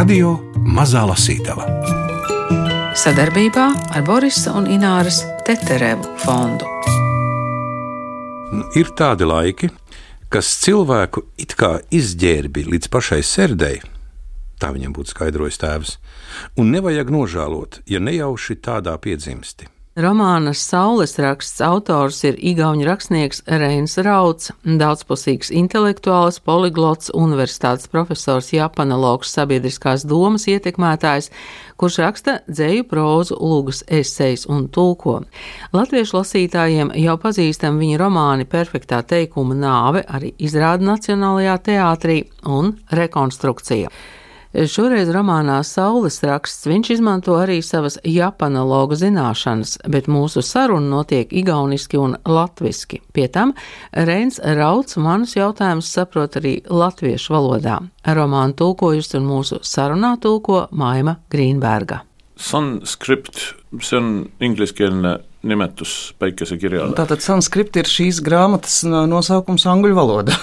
Radio Mazā Lasītava. Sadarbībā ar Borisa un Ināras Teterevu fondu. Nu, ir tādi laiki, kas cilvēku it kā izģērbi līdz pašai sērdei, tā viņam būtu skaidrojis tēvs, un nevajag nožēlot, ja nejauši tādā piedzimsti. Romāna Saules raksts autors ir Igaunijas rakstnieks Reins Rauds, daudzpusīgs intelektuāls, poliglots, universitātes profesors, japanologs, sabiedriskās domas ietekmētājs, kurš raksta dzēju prózu, lūgas esejas un tulko. Latviešu lasītājiem jau pazīstam viņa romāni Perfektā teikuma nāve, arī izrāda Nacionālajā teātrī un rekonstrukcija. Šoreiz romānā Saules raksts viņš izmanto arī savas japanologu zināšanas, bet mūsu saruna notiek igauniski un latviski. Pie tam Reins Rauds manus jautājumus saprot arī latviešu valodā. Romānu tulkojusi un mūsu sarunā tulko Maima Grīnberga. Sanskript, see on ingliskeelne nimetus päikesekirjale. Tātad sanskript ir šīs grāmatas nosaukums angļu valodā.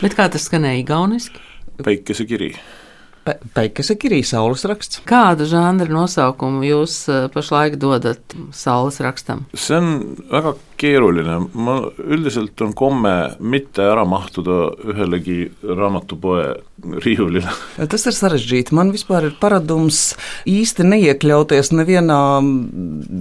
Bet kā tas skanēja igauniski? Päikesekiri. Pe Peikas ir arī saules raksts. Kādu žanru nosaukumu jūs eh, pašlaik dodat saules rakstam? on väga keeruline, ma üldiselt on komme mitte ära mahtuda ühelegi raamatupoe riiulile. Tas ir sarežģīti. Man vispār ir paradums īsti neiekļauties nevienā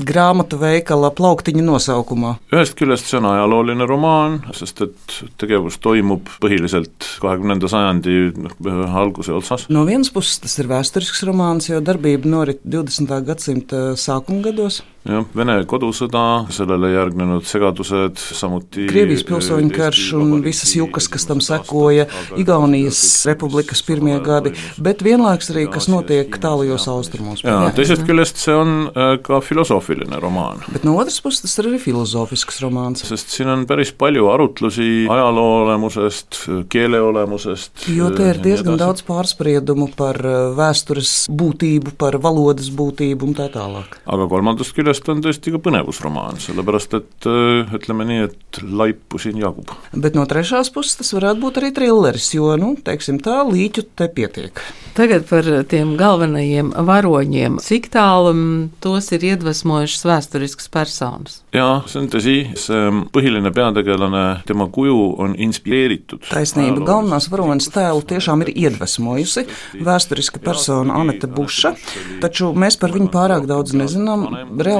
grāmatu veikala plauktiņa nosaukumā. ühest küljest see on ajalooline romaan, sest et tegevus toimub põhiliselt kahekümnenda sajandi noh, alguse otsas. no vienas puses tas ir vēsturisks romāns, jo darbība norit 20. gadsimta sākuma gados jah, Vene kodusõda, sellele järgnenud segadused, samuti Krievijas pilsoņu karš un visas jukas, kas tam sekoja, Igaunijas republikas pirmie gadi, bet vienlaiks arī, kas notiek tālajos austrumos. Jā, teisest küljest see on äh, ka filosoofiline romaan. Bet no otras puses tas ir arī filosofisks romāns. sest siin on päris palju arutlusi ajaloo olemusest, keele olemusest. Jo te ir diezgan daudz pārspriedumu par äh, vēstures būtību, par valodas būtību un tā tālāk. aga kolmandast küljest küljest on tõesti ka põnevusromaan, sellepärast et äh, ütleme nii, et laipu siin jagub. Bet no trešās puses tas varētu būt arī trilleris, jo, nu, teiksim tā, līķu te pietiek. Tagad par tiem galvenajiem varoņiem. Cik tālu tos ir iedvesmojušas vēsturiskas personas? Jā, see on tõsi, see põhiline peategelane, tema kuju on inspireeritud. Taisnība, galvenās varonas tēlu tiešām ir iedvesmojusi vēsturiska persona Anete Buša, taču mēs par viņu pārāk daudz nezinām.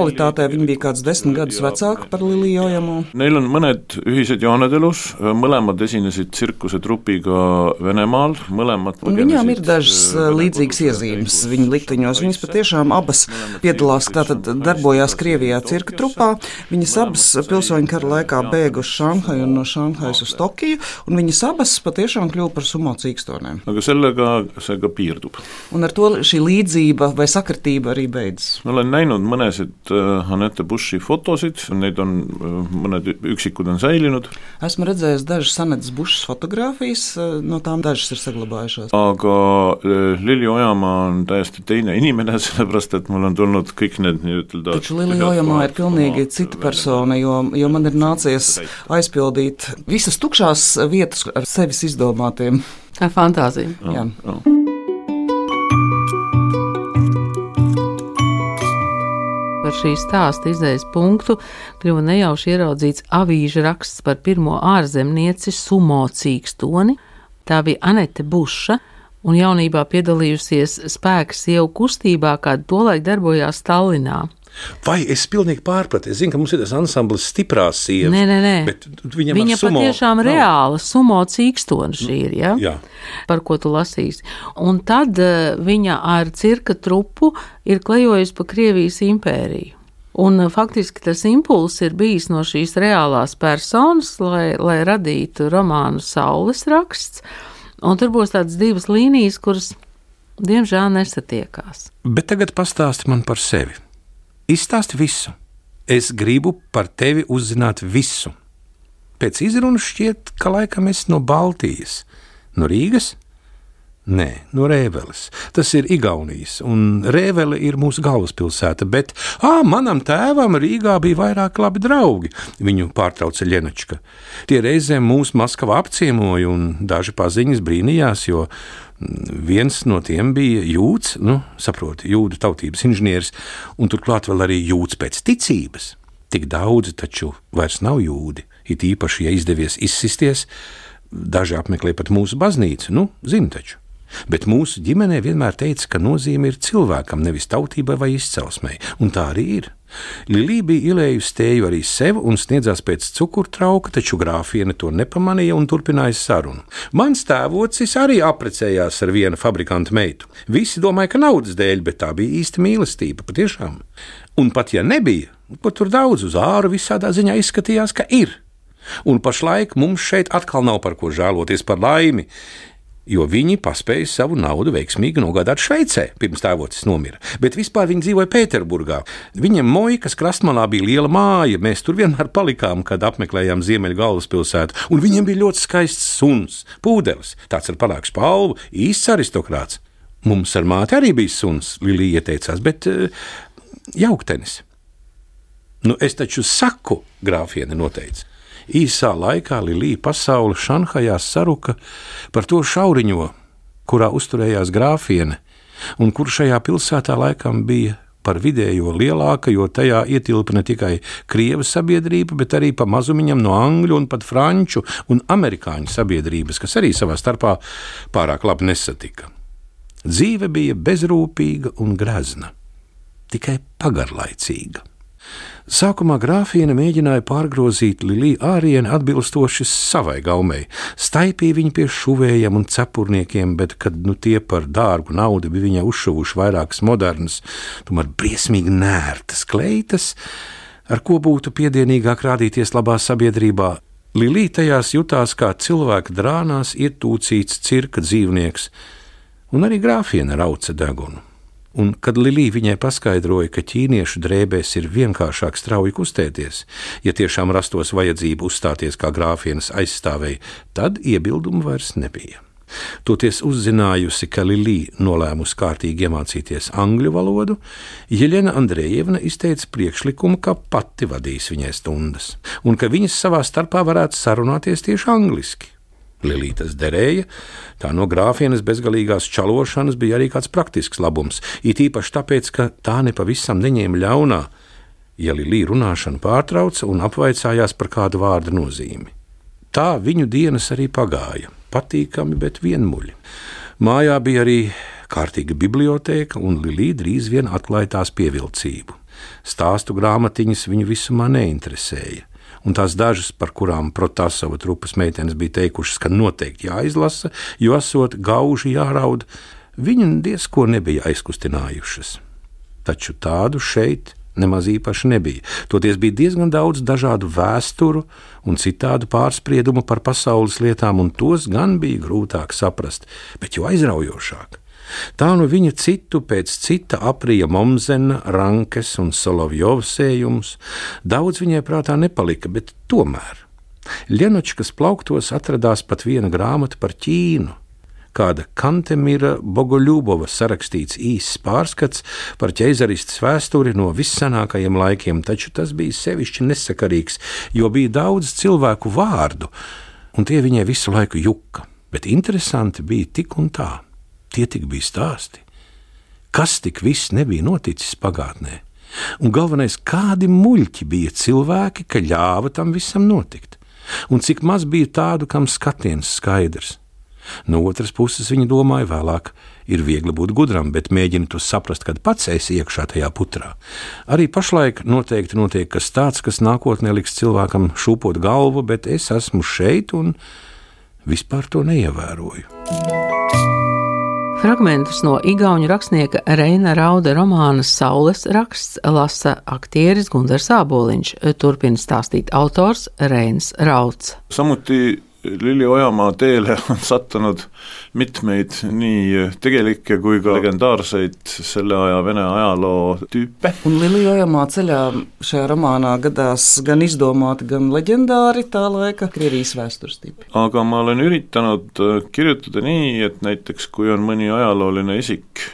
Realitātē viņa bija kāds desmit gadus vecāka par Liliju Ojamo. Neil on mõned ühised jooned elus, mõlemad esinesid tsirkusetrupiga Venemaal, mõlemad viņām ir dažas līdzīgas iezīmes viņa likteņos. Viņas patiešām abas piedalās, tātad darbojās Krievijā cirka trupā. Viņas abas pilsoņu kara laikā bēga uz Šanhaju un no Šanhajas uz Tokiju, un viņas abas patiešām kļuva par sumo cīkstonēm. aga sellega see ka piirdub. Un ar to šī līdzība vai sakritība arī beidzas. ma olen näinud mõnesid Anette Bushi fotosid, neid on mõned üksikud on säilinud. Esmu redzējis dažas Anetes Bušas fotogrāfijas, no tām dažas ir saglabājušās. aga Lili Ojamaa on täiesti teine inimene, sellepärast et mul on tulnud kõik need nii-ütelda Taču Lilija Ojamaa ir pilnīgi cita persona, jo, jo man ir nācies aizpildīt visas tukšās vietas ar sevis izdomātiem. Ar fantāziju. Jā. Jā. Par šī stāsta izējas punktu kļuva nejauši ieraudzīts avīža raksts par pirmo ārzemnieci sumo cīkstoni. Tā bija Anete Buša, un jaunībā piedalījusies spēka sievu kustībā, kāda tolaik darbojās Tallinā. Vai es pilnīgi pārpratu? Es zinu, ka mums ir tas ansamblis stiprās sievas. Nē, nē, nē. Viņam Viņa sumo patiešām nav. reāla sumo cīkstone šī ir, ja? Jā. par ko tu lasīsi. Un tad uh, viņa ar cirka trupu ir klejojusi pa Krievijas impēriju. Un uh, faktiski tas impulss ir bijis no šīs reālās personas, lai, lai radītu romānu Saules raksts. Un tur būs tādas divas līnijas, kuras, diemžēl, nesatiekās. Bet tagad pastāsti man par sevi. Izstāsti visu. Es gribu par tevi uzzināt visu. Pēc izrunas šķiet, ka laikam esi no Baltijas, no Rīgas. Nē, no Rēveles. Tas ir Igaunijas, un Rēvele ir mūsu galvaspilsēta. Bet, ah, manam tēvam Rīgā bija vairāk labi draugi, viņu pārtrauca Ļenačka. Tie reizēm mūs Maskavā apciemoja, un daži paziņas brīnījās, jo Viens no tiem bija jūds, nu, saproti, jūdu tautības inženieris, un turklāt vēl arī jūds pēc ticības. Tik daudzi taču vairs nav jūdi, it īpaši, ja izdevies izsisties, daži apmeklē pat mūsu baznīcu, nu, zina taču. Bet mūsu ģimenē vienmēr teica, ka nozīme ir cilvēkam, nevis tautībai vai izcelsmei, un tā arī ir. Lilija bija ielējusi tēju arī sev un sniedzās pēc cukurtrauka, taču grāfiene to nepamanīja un turpināja sarunu. Mans tēvocis arī apprecējās ar vienu fabrikanta meitu. Visi domāja, ka naudas dēļ, bet tā bija īsta mīlestība, patiešām. Un pat ja nebija, ko tur daudz uz āru visādā ziņā izskatījās, ka ir. Un pašlaik mums šeit atkal nav par ko žēloties par laimi jo viņi paspēja savu naudu veiksmīgi nogādāt Šveicē, pirms tēvocis nomira. Bet vispār viņi dzīvoja Pēterburgā. Viņam Moikas krastmalā bija liela māja, mēs tur vienmēr palikām, kad apmeklējām Ziemeļu galvaspilsētu, un viņam bija ļoti skaists suns, pūdelis, tāds ar panākšu palvu, īsts aristokrāts. Mums ar māti arī bija suns, Lilija ieteicās, bet uh, jauktenis. Nu, es taču saku, grāfiene noteica. Īsā laikā Lilija pasaule Šanhajā saruka par to šauriņo, kurā uzturējās grāfiene, un kur šajā pilsētā laikam bija par vidējo lielāka, jo tajā ietilpa ne tikai krievu sabiedrība, bet arī pa mazumiņam no angļu un pat franču un amerikāņu sabiedrības, kas arī savā starpā pārāk labi nesatika. Dzīve bija bezrūpīga un grezna, tikai pagarlaicīga. Sākumā grāfiene mēģināja pārgrozīt Liliju ārienu atbilstoši savai gaumei, staipīja viņu pie šuvējiem un cepurniekiem, bet, kad nu, tie par dārgu naudu bija viņai uzšuvuši vairākas modernas, tomēr briesmīgi nērtas kleitas, ar ko būtu piedienīgāk rādīties labā sabiedrībā, Lilija tajās jutās kā cilvēka drānās ietūcīts cirka dzīvnieks, un arī grāfiene rauca degunu un kad Lilija viņai paskaidroja, ka ķīniešu drēbēs ir vienkāršāk strauji kustēties, ja tiešām rastos vajadzība uzstāties kā grāfienes aizstāvēji, tad iebildumu vairs nebija. Toties uzzinājusi, ka Lilija nolēmusi kārtīgi iemācīties angļu valodu, Jeļena Andrejevna izteica priekšlikumu, ka pati vadīs viņai stundas, un ka viņas savā starpā varētu sarunāties tieši angliski. Lilītas derēja, tā no grāfienes bezgalīgās čalošanas bija arī kāds praktisks labums, it īpaši tāpēc, ka tā nepavisam neņēma ļaunā, ja Lilija runāšanu pārtrauca un apvaicājās par kādu vārdu nozīmi. Tā viņu dienas arī pagāja, patīkami, bet vienmuļi. Mājā bija arī kārtīga biblioteka, un Lilija drīz vien atklāja tās pievilcību. Stāstu grāmatiņas viņu visumā neinteresēja un tās dažas, par kurām Protasova trupas meitenes bija teikušas, ka noteikti jāizlasa, jo esot gauži jāraud, viņu diezko nebija aizkustinājušas. Taču tādu šeit nemaz īpaši nebija. Toties bija diezgan daudz dažādu vēsturu un citādu pārspriedumu par pasaules lietām, un tos gan bija grūtāk saprast, bet jo aizraujošāk. Tā nu viņa citu pēc cita aprija Momzena, Rankes un Solovjova sējums, daudz viņai prātā nepalika, bet tomēr. Ļenočkas plauktos atradās pat viena grāmata par Ķīnu, kāda Kantemira Bogoļubova sarakstīts īss pārskats par ķeizaristas vēsturi no vissenākajiem laikiem, taču tas bija sevišķi nesakarīgs, jo bija daudz cilvēku vārdu, un tie viņai visu laiku juka, bet interesanti bija tik un tā. Tie tik bija stāsti. Kas tik viss nebija noticis pagātnē? Un galvenais, kādi muļķi bija cilvēki, ka ļāva tam visam notikt, un cik maz bija tādu, kam skatiens skaidrs. No otras puses, viņa domāja, vēlāk ir viegli būt gudram, bet mēģina to saprast, kad pats esi iekšā tajā putrā. Arī pašlaik noteikti notiek kas tāds, kas nākotnē liks cilvēkam šūpot galvu, bet es esmu šeit un vispār to neievēroju. Fragmentus no Igaunijas rakstnieka Reina Rauda romāna Saules raksts lasa aktieris Gunārs Āboliņš, turpina stāstīt autors Reinas Rauds. Samuti Lili Ojamaa teele on sattunud mitmeid nii tegelikke kui ka legendaarseid selle aja Vene ajaloo tüüpe. Un Lili Ojamaa ceļā šajā romānā gadās gan izdomāti, gan leģendāri tā laika Krievijas vēstures tipi. aga ma olen üritanud kirjutada nii, et näiteks kui on mõni ajalooline isik,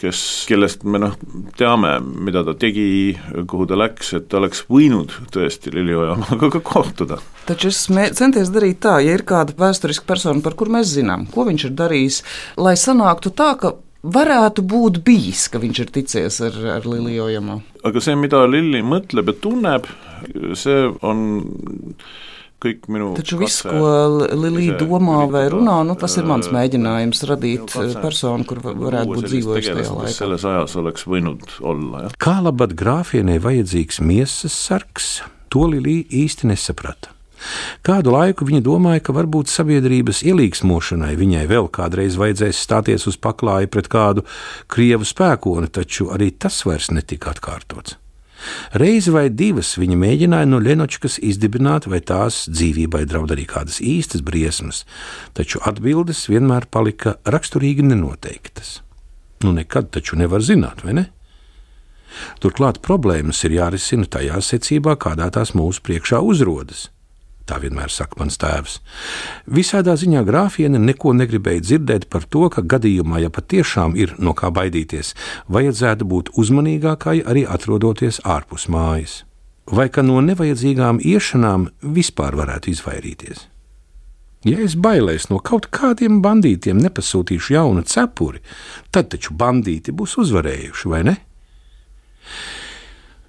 kes, kellest me noh, teame, mida ta tegi, kuhu ta läks, et ta oleks võinud tõesti Lili Ojamaaga ka kohtuda. Taču es centies darīt tā, ja ir kāda vēsturiska persona, par kuru mēs zinām, ko viņš ir darījis, lai sanāktu tā, ka varētu būt bijis, ka viņš ir ticies ar, ar Liliju Ojamo. aga see, mida Lilli mõtleb ja tunneb, see on kõik minu Taču viss, ko Lilija domā vai runā, nu, tas ir mans mēģinājums radīt personu, kur varētu būt dzīvojusi tajā laikā. selles ajas oleks võinud olla, jah. Kā labad grāfienei vajadzīgs miesas sargs, to Lilija īsti nesaprata. Kādu laiku viņa domāja, ka varbūt sabiedrības ielīgsmošanai viņai vēl kādreiz vajadzēs stāties uz paklāja pret kādu krievu spēkoni, taču arī tas vairs netika atkārtots. Reizi vai divas viņa mēģināja no Lenočkas izdibināt, vai tās dzīvībai draud arī kādas īstas briesmas, taču atbildes vienmēr palika raksturīgi nenoteiktas. Nu, nekad taču nevar zināt, vai ne? Turklāt problēmas ir jārisina tajā secībā, kādā tās mūsu priekšā uzrodas. Tā vienmēr saka mans tēvs. Visādā ziņā grāfiene neko negribēja dzirdēt par to, ka gadījumā, ja patiešām ir no kā baidīties, vajadzētu būt uzmanīgākai arī atrodoties ārpus mājas. Vai ka no nevajadzīgām iešanām vispār varētu izvairīties? Ja es bailēs no kaut kādiem bandītiem nepasūtīšu jaunu cepuri, tad taču bandīti būs uzvarējuši, vai ne?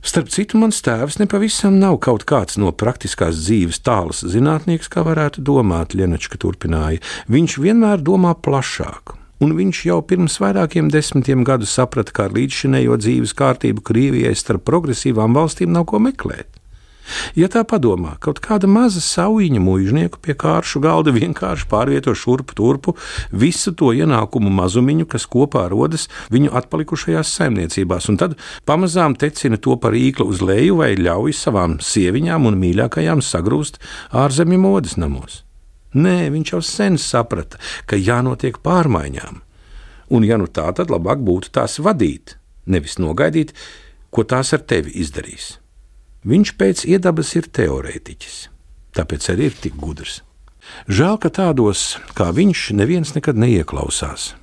Starp citu, mans tēvs nepavisam nav kaut kāds no praktiskās dzīves tāls zinātnieks, kā varētu domāt, Lienačka turpināja. Viņš vienmēr domā plašāk. Un viņš jau pirms vairākiem desmitiem gadiem saprata, ka ar līdzšinējo dzīves kārtību Krievijai starp progresīvām valstīm nav ko meklēt. Ja tā padomā, kaut kāda maza saujiņa mūžnieku pie kāršu galda vienkārši pārvieto šurpu turpu visu to ienākumu mazumiņu, kas kopā rodas viņu atpalikušajās saimniecībās, un tad pamazām tecina to par īklu uz leju vai ļauj savām sieviņām un mīļākajām sagrūst ārzemju modes namos. Nē, viņš jau sen saprata, ka jānotiek pārmaiņām, un ja nu tā, tad labāk būtu tās vadīt, nevis nogaidīt, ko tās ar tevi izdarīs. Viņš pēc iedabas ir teorētiķis, tāpēc arī ir tik gudrs. Žēl, ka tādos kā viņš neviens nekad neieklausās.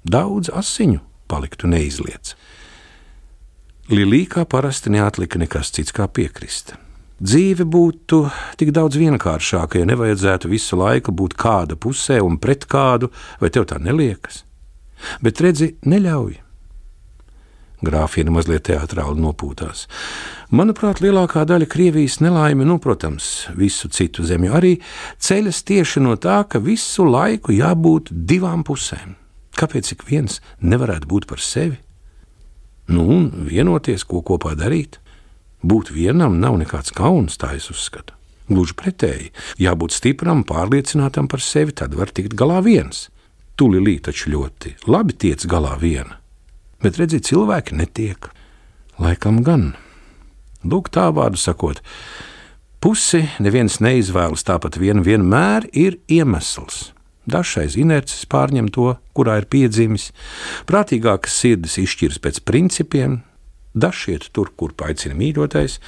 Daudz asiņu paliktu neizliets. Lilija kā parasti neatlika nekas cits kā piekrist. Dzīve būtu tik daudz vienkāršāka, ja nevajadzētu visu laiku būt kāda pusē un pret kādu, vai tev tā neliekas? Bet redzi, neļauj. Grāfina mazliet teātrāli nopūtās. Manuprāt, lielākā daļa Krievijas nelaime, nu, protams, visu citu zemju arī ceļas tieši no tā, ka visu laiku jābūt divām pusēm. Kāpēc ik viens nevarētu būt par sevi? Nu, un vienoties, ko kopā darīt. Būt vienam nav nekāds kauns, tā es uzskatu. Gluži pretēji, jābūt stipram, pārliecinātam par sevi, tad var tikt galā viens. Tūlī taču ļoti labi tiec galā viena, bet redziet, cilvēki netiek. Laikam gan. Lūk, tā vārdu sakot, pusi neviens neizvēlas tāpat vien vienmēr ir iemesls. Dažreiz inerces pārņem to, kurā ir piedzimis, prātīgākas sirdis izšķiras pēc principiem, daži iet tur, kur aicina mīļotais.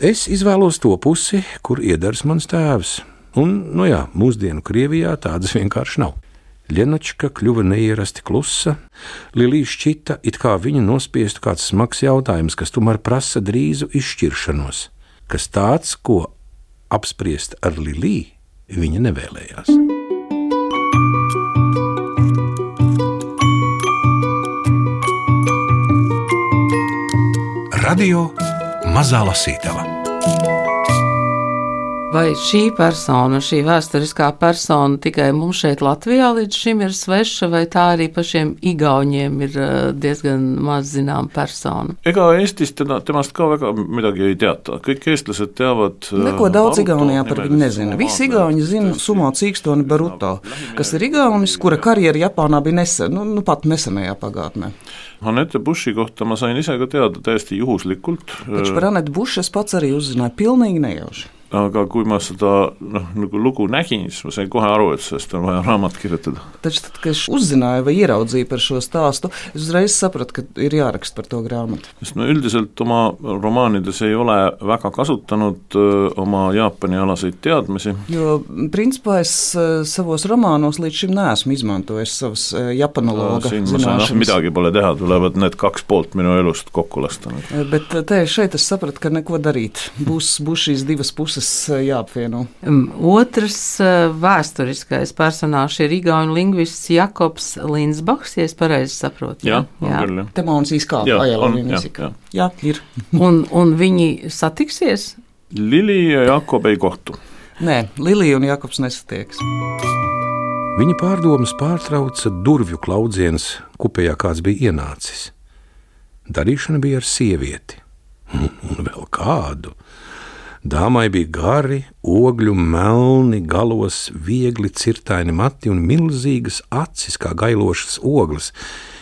Es izvēlos to pusi, kur iedars mans tēvs, un, nu jā, mūsdienu Krievijā tādas vienkārši nav. Ļenočka kļuva neierasti klusa, Lilija šķita, it kā viņa nospiestu kāds smags jautājums, kas tomēr prasa drīzu izšķiršanos, kas tāds, ko apspriest ar Liliju, viņa nevēlējās. Radio Mazā Lasītava. Vai šī persona, šī vēsturiskā persona tikai mums šeit Latvijā līdz šim ir sveša, vai tā arī pašiem igauņiem ir eh, diezgan maz zinām persona? ega Eestis teda, temast ka väga midagi ei teata, kõik eestlased teavad Neko daudz Igaunijā par viņu nezina. Visi Igauni zina Sumo Cīkstoni Baruto, kas ir Igaunis, kura karjera Japānā bija nesen, nu, nu pat nesenajā pagātnē. Anette Buši kohta ma sain ise ka teada täiesti juhuslikult. Taču par Anetu Bušu es pats arī uzzināju pilnīgi nejauši. Aga kui ma seda noh, nagu lugu nägin, siis ma sain kohe aru, et sellest on vaja raamat kirjutada. Taču, tad, kad es uzzināju vai ieraudzīju par šo stāstu, es uzreiz sapratu, ka ir jāraksta par to grāmatu. sest no üldiselt oma romaanides ei ole väga kasutanud öö, oma Jaapani-alaseid teadmisi. Jo, principā, es savos romānos līdz šim neesmu izmantojis savas japanologa siin ma saan, ah, zināšanas. midagi pole teha, tulevad need kaks poolt minu elust kokku lasta. Bet te šeit es sapratu, ka neko darīt. Būs, būs šīs divas puses puses jāapvieno. Otrs vēsturiskais personāžs ir Igaunu lingvists Jakobs Linsbachs, ja es pareizi saprotu. Jā, jā. jā. Te mācīs izkāpa ajala jā, jā, ir. un, un viņi satiksies? Lili ja Jakob ei kohtu. Nē, Lilija un Jakobs nesatiekas. Viņa pārdomas pārtrauca durvju klaudziens, kupējā kāds bija ienācis. Darīšana bija ar sievieti, un vēl kādu. Dāmai bija gari, ogļu melni, galos viegli cirtaini mati un milzīgas acis kā gailošas ogles,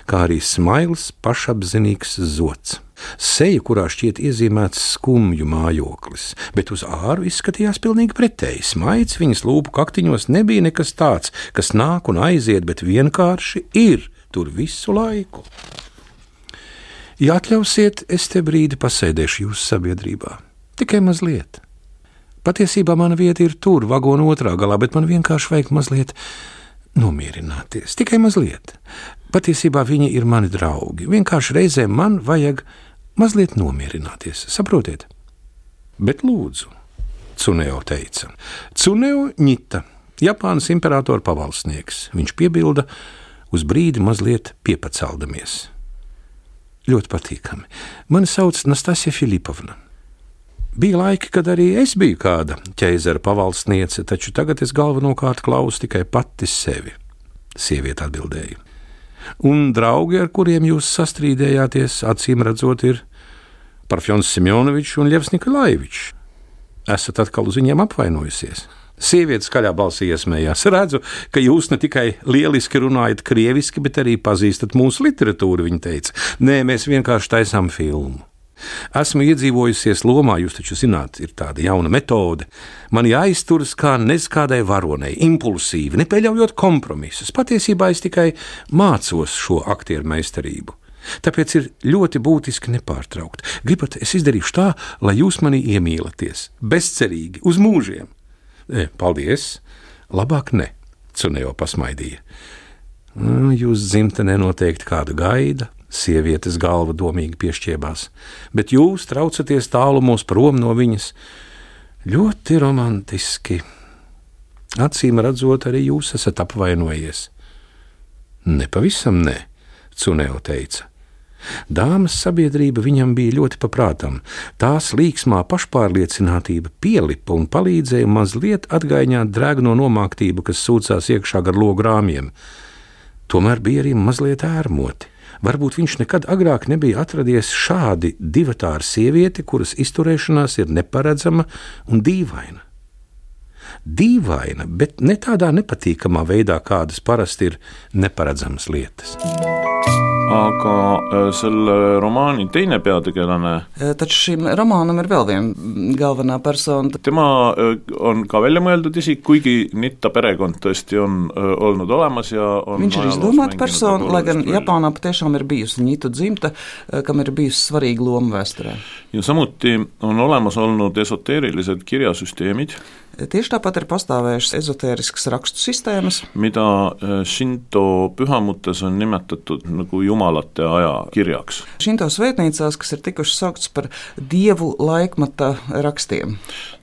kā arī smails, pašapzinīgs zots. Seja, kurā šķiet iezīmēts skumju mājoklis, bet uz āru izskatījās pilnīgi pretēji. Smaids viņas lūpu kaktiņos nebija nekas tāds, kas nāk un aiziet, bet vienkārši ir tur visu laiku. Ja atļausiet, es te brīdi pasēdēšu jūsu sabiedrībā. Tikai mazliet. Patiesībā mana vieta ir tur, vagona otrā galā, bet man vienkārši vajag mazliet nomierināties. Tikai mazliet. Patiesībā viņi ir mani draugi. Vienkārši reizēm man vajag mazliet nomierināties, saprotiet? Bet lūdzu, Cuneo teica, Cuneo ņita, Japānas imperatora pavalsnieks. Viņš piebilda, uz brīdi mazliet piepaceldamies. Ļoti patīkami. Mani sauc Nastasija Filipovna. Bija laiki, kad arī es biju kāda ķēzara pavalsniece, taču tagad es galvenokārt klausu tikai pati sevi. Sieviete atbildēja. Un draugi, ar kuriem jūs sastrīdējāties, acīm redzot, ir Parfjons Simjonovičs un Ļevs Nikolaivičs. Esat atkal uz viņiem apvainojusies. Sieviete skaļā balsī iesmējās. Redzu, ka jūs ne tikai lieliski runājat krieviski, bet arī pazīstat mūsu literatūru, viņa teica. Nē, mēs vienkārši taisām filmu. Esmu iedzīvojusies lomā, jūs taču zināt, ir tāda jauna metode. Man jāizturas kā neskādai varonei, impulsīvi, nepieļaujot kompromisus. Patiesībā es tikai mācos šo aktieru meistarību. Tāpēc ir ļoti būtiski nepārtraukt. Gribat, es izdarīšu tā, lai jūs mani iemīlaties, bezcerīgi, uz mūžiem. E, paldies! Labāk ne, Cuneo pasmaidīja. Nu, jūs dzimtenē noteikti kāda gaida, sievietes galva domīgi piešķiebās, bet jūs traucaties tālumos prom no viņas. Ļoti romantiski. Acīm redzot, arī jūs esat apvainojies. Nepavisam nē, Cuneo teica. Dāmas sabiedrība viņam bija ļoti paprātam. Tās līksmā pašpārliecinātība pielipa un palīdzēja mazliet atgaiņot drēgno nomāktību, kas sūcās iekšā gar logu rāmjiem. Tomēr bija arī mazliet ērmoti. Varbūt viņš nekad agrāk nebija atradies šādi divatāra sievieti, kuras izturēšanās ir neparedzama un dīvaina. Dīvaina, bet ne tādā nepatīkamā veidā, kādas parasti ir neparedzamas lietas aga äh, selle romaani teine peategelane. Äh, taču šim romānam ir vēl viena galvenā persona. tema äh, on ka välja mõeldud isik, kuigi Nitta perekond tõesti on olnud olemas ja viņš ir izdomāta persona, lai gan Japānā patiešām ir bijusi Nitu dzimta, kam ir bijusi svarīga loma vēsturē. ja samuti on olemas olnud esoteerilised kirjasüsteemid Tieši tāpat ir pastāvējušas ezotēriskas rakstu sistēmas, mida Shinto pühamutes on nimetatud nagu jumalate aja kirjaks. Shinto svētnīcās, kas ir tikušas sauktas par dievu laikmata rakstiem.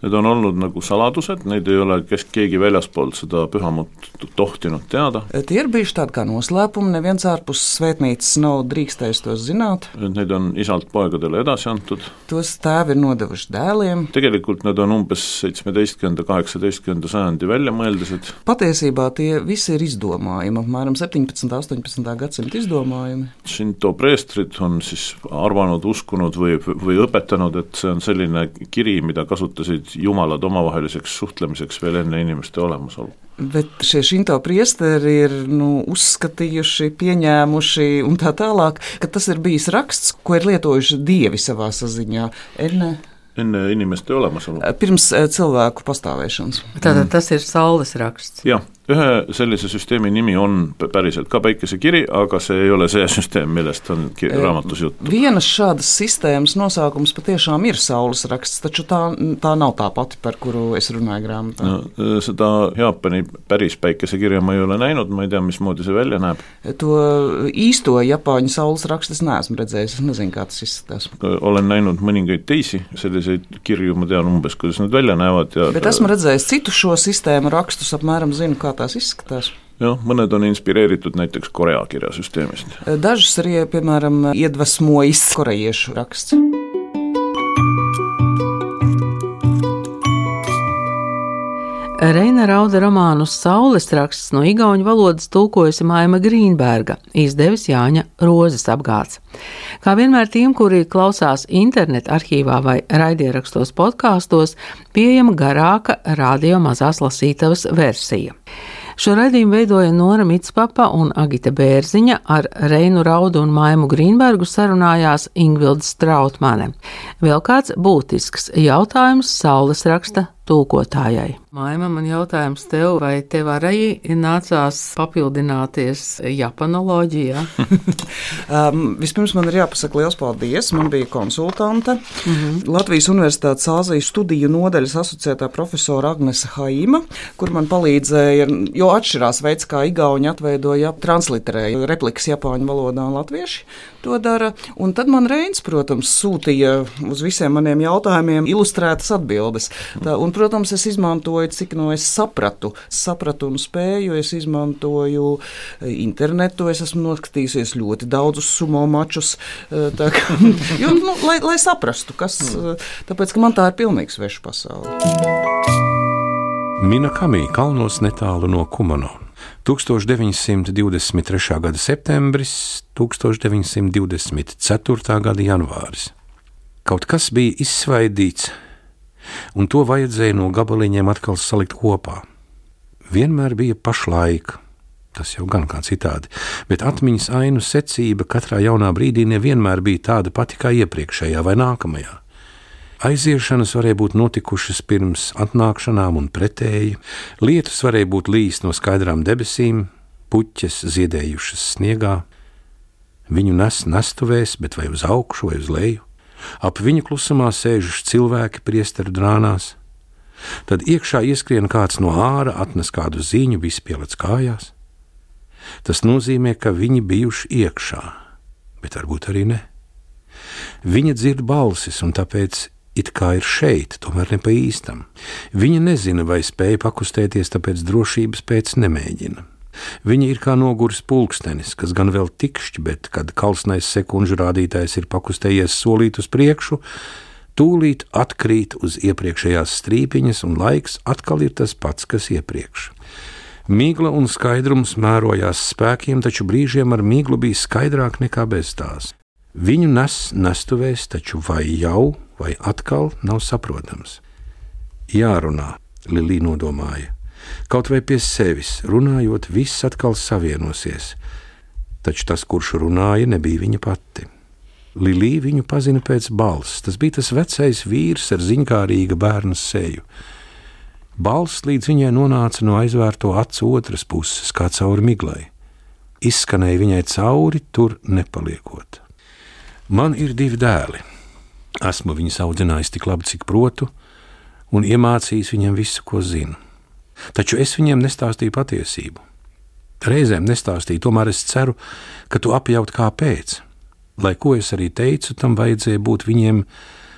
Need on olnud nagu saladused, neid ei ole kes keegi väljaspoolt seda pühamut tohtinud teada. Tie ir bijuši tādi kā noslēpumi, neviens ārpus svētnīcas nav drīkstējis tos zināt. Need on isalt poegadele edasi antud. Tos tēvi ir nodevuši dēliem. Tegelikult need on umbes seitsmeteistkümnenda kaheksateistkümnenda sajandi väljamõeldised. Patiesībā tie visi ir izdomājumi, apmēram 17. Un 18. gadsimta izdomājumi. Shinto preestrid on siis arvanud, uskunud või, või õpetanud, et see on selline kiri, mida kasutasid jumalad omavaheliseks suhtlemiseks veel enne inimeste olemasolu. Bet šie šinto priesteri ir uzskatījuši, pieņēmuši un tā tālāk, ka tas ir bijis raksts, ko ir lietojuši dievi savā saziņā. Enne enne inimeste olemasolu. Pirms cilvēku pastāvēšanas. Tātad tas ir saules raksts. Jā, ühe sellise süsteemi nimi on päriselt ka päikesekiri, aga see ei ole see süsteem, millest on raamatus juttu. Vienas šādas sistēmas nosaukums patiešām ir saules raksts, taču tā, tā nav tā pati, par kuru es runāju grāmatā. No, seda Jaapani päris päikesekirja ma ei ole näinud, ma ei tea, mismoodi see välja näeb. To īsto Japāņu saules rakstu es neesmu redzējis, es nezinu, kā tas izskatās. olen näinud mõningaid teisi selliseid kirju, ma tean umbes, kuidas nad välja näevad. Bet esmu redzējis citu šo sistēmu rakstus, apmēram zinu, kā tās izskatās. jah, mõned on inspireeritud näiteks Korea kirjasüsteemist. Dažus arī, piemēram, iedvesmojis korejiešu raksts. Reina Rauda romānu Saules raksts no igauņu valodas tulkojusi Maima Grīnberga, izdevis Jāņa Rozes apgāds. Kā vienmēr tiem, kuri klausās internetu arhīvā vai raidierakstos podkāstos, pieejama garāka radio mazās lasītavas versija. Šo raidījumu veidoja Nora Mitspapa un Agita Bērziņa, ar Reinu Raudu un Maimu Grīnbergu sarunājās Ingvilda Strautmane. Vēl kāds būtisks jautājums saules raksta tulkotājai. Maima, man jautājums tev, vai tev arī nācās papildināties japanoloģijā? um, vispirms man ir jāpasaka liels paldies. Man bija konsultante mm -hmm. Latvijas Universitātes Āzijas studiju nodaļas asociētā profesora Agnese Haima, kur man palīdzēja, jo atšķirās veids, kā Igauni atveidoja transliterēja replikas japāņu valodā un latvieši to dara. Un tad man Reins, protams, sūtīja uz visiem maniem jautājumiem ilustrētas atbildes. Tā, un, protams, es izmantoju, cik no es sapratu, sapratu un spēju. Es izmantoju e, internetu, es esmu noskatījusies ļoti daudzus sumo mačus, e, tā, jo, nu, lai, lai saprastu, kas. E, tāpēc, ka man tā ir pilnīgi sveša pasaule. Mina Kamī kalnos netālu no Kumano. 1923. gada septembris, 1924. gada janvāris. Kaut kas bija izsvaidīts, un to vajadzēja no gabaliņiem atkal salikt kopā. Vienmēr bija pašlaika, tas jau gan kā citādi, bet atmiņas ainu secība katrā jaunā brīdī nevienmēr bija tāda pati kā iepriekšējā vai nākamajā. Aiziešanas varēja būt notikušas pirms atnākšanām un pretēji, lietus varēja būt līs no skaidrām debesīm, puķes ziedējušas sniegā. Viņu nes nestuvēs, bet vai uz augšu vai uz leju, ap viņu klusumā sēžuši cilvēki priesteru drānās. Tad iekšā ieskrien kāds no ārā, atnes kādu ziņu, visi pielec kājās. Tas nozīmē, ka viņi bijuši iekšā, bet varbūt arī ne. Viņa dzird balsis, un tāpēc it kā ir šeit, tomēr ne pa īstam. Viņa nezina, vai spēja pakustēties, tāpēc drošības pēc nemēģina. Viņa ir kā noguris pulkstenis, kas gan vēl tikšķi, bet kad kalsnais sekundžu rādītājs ir pakustējies solīt uz priekšu, tūlīt atkrīt uz iepriekšējās strīpiņas, un laiks atkal ir tas pats, kas iepriekš. Mīgla un skaidrums mērojās spēkiem, taču brīžiem ar mīglu bija skaidrāk nekā bez tās. Viņu nes nestuvēs, taču vai jau vai atkal nav saprotams. Jārunā, Lilija nodomāja. Kaut vai pie sevis runājot, viss atkal savienosies. Taču tas, kurš runāja, nebija viņa pati. Lilija viņu pazina pēc balss. Tas bija tas vecais vīrs ar ziņkārīga bērna seju. Balss līdz viņai nonāca no aizvērto acu otras puses, kā cauri miglai. Izskanēja viņai cauri, tur nepaliekot. Man ir divi dēli, Esmu viņus audzinājis tik labi, cik protu, un iemācījis viņiem visu, ko zinu. Taču es viņiem nestāstīju patiesību. Reizēm nestāstīju, tomēr es ceru, ka tu apjaut kāpēc. Lai ko es arī teicu, tam vajadzēja būt viņiem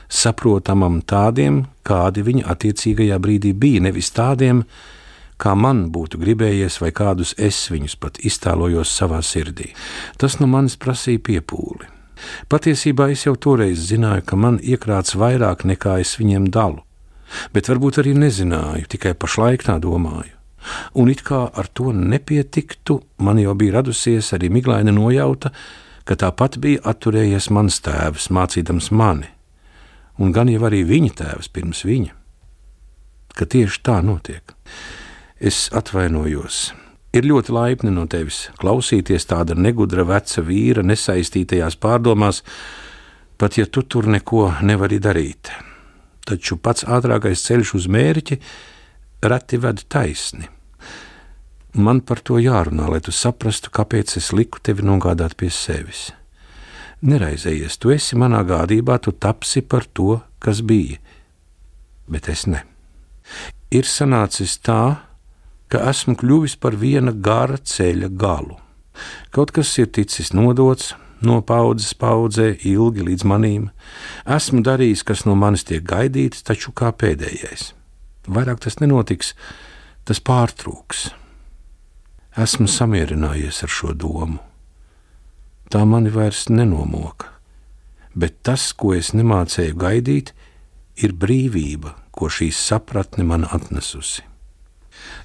saprotamam tādiem, kādi viņi attiecīgajā brīdī bija, nevis tādiem, kā man būtu gribējies, vai kādus es viņus pat iztēlojos savā sirdī. Tas no manis prasīja piepūli. Patiesībā es jau toreiz zināju, ka man iekrāts vairāk nekā es viņiem dalu, bet varbūt arī nezināju, tikai pašlaik tā domāju. Un it kā ar to nepietiktu, man jau bija radusies arī miglaina nojauta, ka tāpat bija atturējies mans tēvs, mācīdams mani, un gan jau arī viņa tēvs pirms viņa, ka tieši tā notiek. Es atvainojos, Ir ļoti laipni no tevis klausīties tāda negudra veca vīra nesaistītajās pārdomās, pat ja tu tur neko nevari darīt. Taču pats ātrākais ceļš uz mērķi reti ved taisni. Man par to jārunā, lai tu saprastu, kāpēc es liku tevi nogādāt pie sevis. Neraizējies, tu esi manā gādībā, tu tapsi par to, kas bija, bet es ne. Ir sanācis tā, ka esmu kļuvis par viena gara ceļa galu. Kaut kas ir ticis nodots no paudzes paudzē, ilgi līdz manīm. Esmu darījis, kas no manis tiek gaidīts, taču kā pēdējais. Vairāk tas nenotiks, tas pārtrūks. Esmu samierinājies ar šo domu. Tā mani vairs nenomoka, bet tas, ko es nemācēju gaidīt, ir brīvība, ko šī sapratne man atnesusi.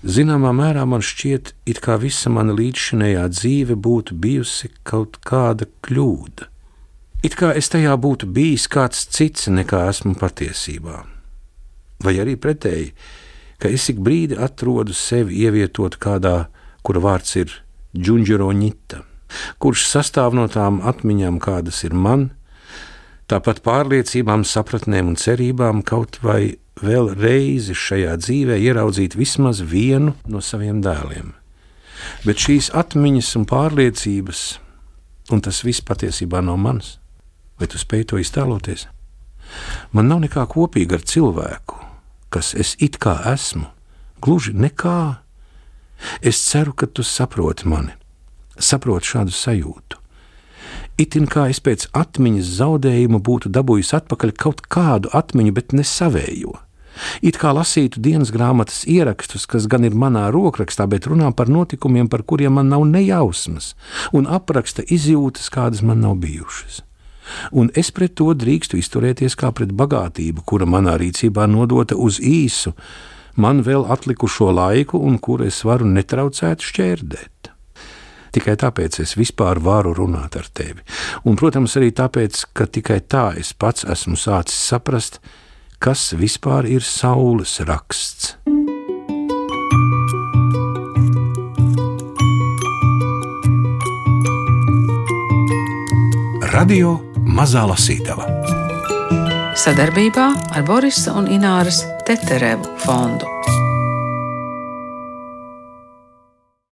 Zināmā mērā man šķiet, it kā visa mana līdzšinējā dzīve būtu bijusi kaut kāda kļūda. It kā es tajā būtu bijis kāds cits nekā esmu patiesībā. Vai arī pretēji, ka es ik brīdi atrodu sevi ievietot kādā, kura vārds ir Džunģeroņita, kurš sastāv no tām atmiņām, kādas ir man, tāpat pārliecībām, sapratnēm un cerībām, kaut vai vēl reizi šajā dzīvē ieraudzīt vismaz vienu no saviem dēliem. Bet šīs atmiņas un pārliecības, un tas viss patiesībā nav mans, vai tu spēj to iztēloties? Man nav nekā kopīga ar cilvēku, kas es it kā esmu, gluži nekā. Es ceru, ka tu saproti mani, saproti šādu sajūtu. Itin kā es pēc atmiņas zaudējuma būtu dabūjis atpakaļ kaut kādu atmiņu, bet ne savējo. It kā lasītu dienas grāmatas ierakstus, kas gan ir manā rokrakstā, bet runā par notikumiem, par kuriem man nav nejausmas, un apraksta izjūtas, kādas man nav bijušas. Un es pret to drīkstu izturēties kā pret bagātību, kura manā rīcībā nodota uz īsu, man vēl atlikušo laiku, un kuru es varu netraucēt šķērdēt. Tikai tāpēc es vispār varu runāt ar tevi. Un, protams, arī tāpēc, ka tikai tā es pats esmu sācis saprast, kas vispār ir saules raksts. Radio Mazā Lasītava sadarbībā ar Borisa un Ināras Teterevu fondu.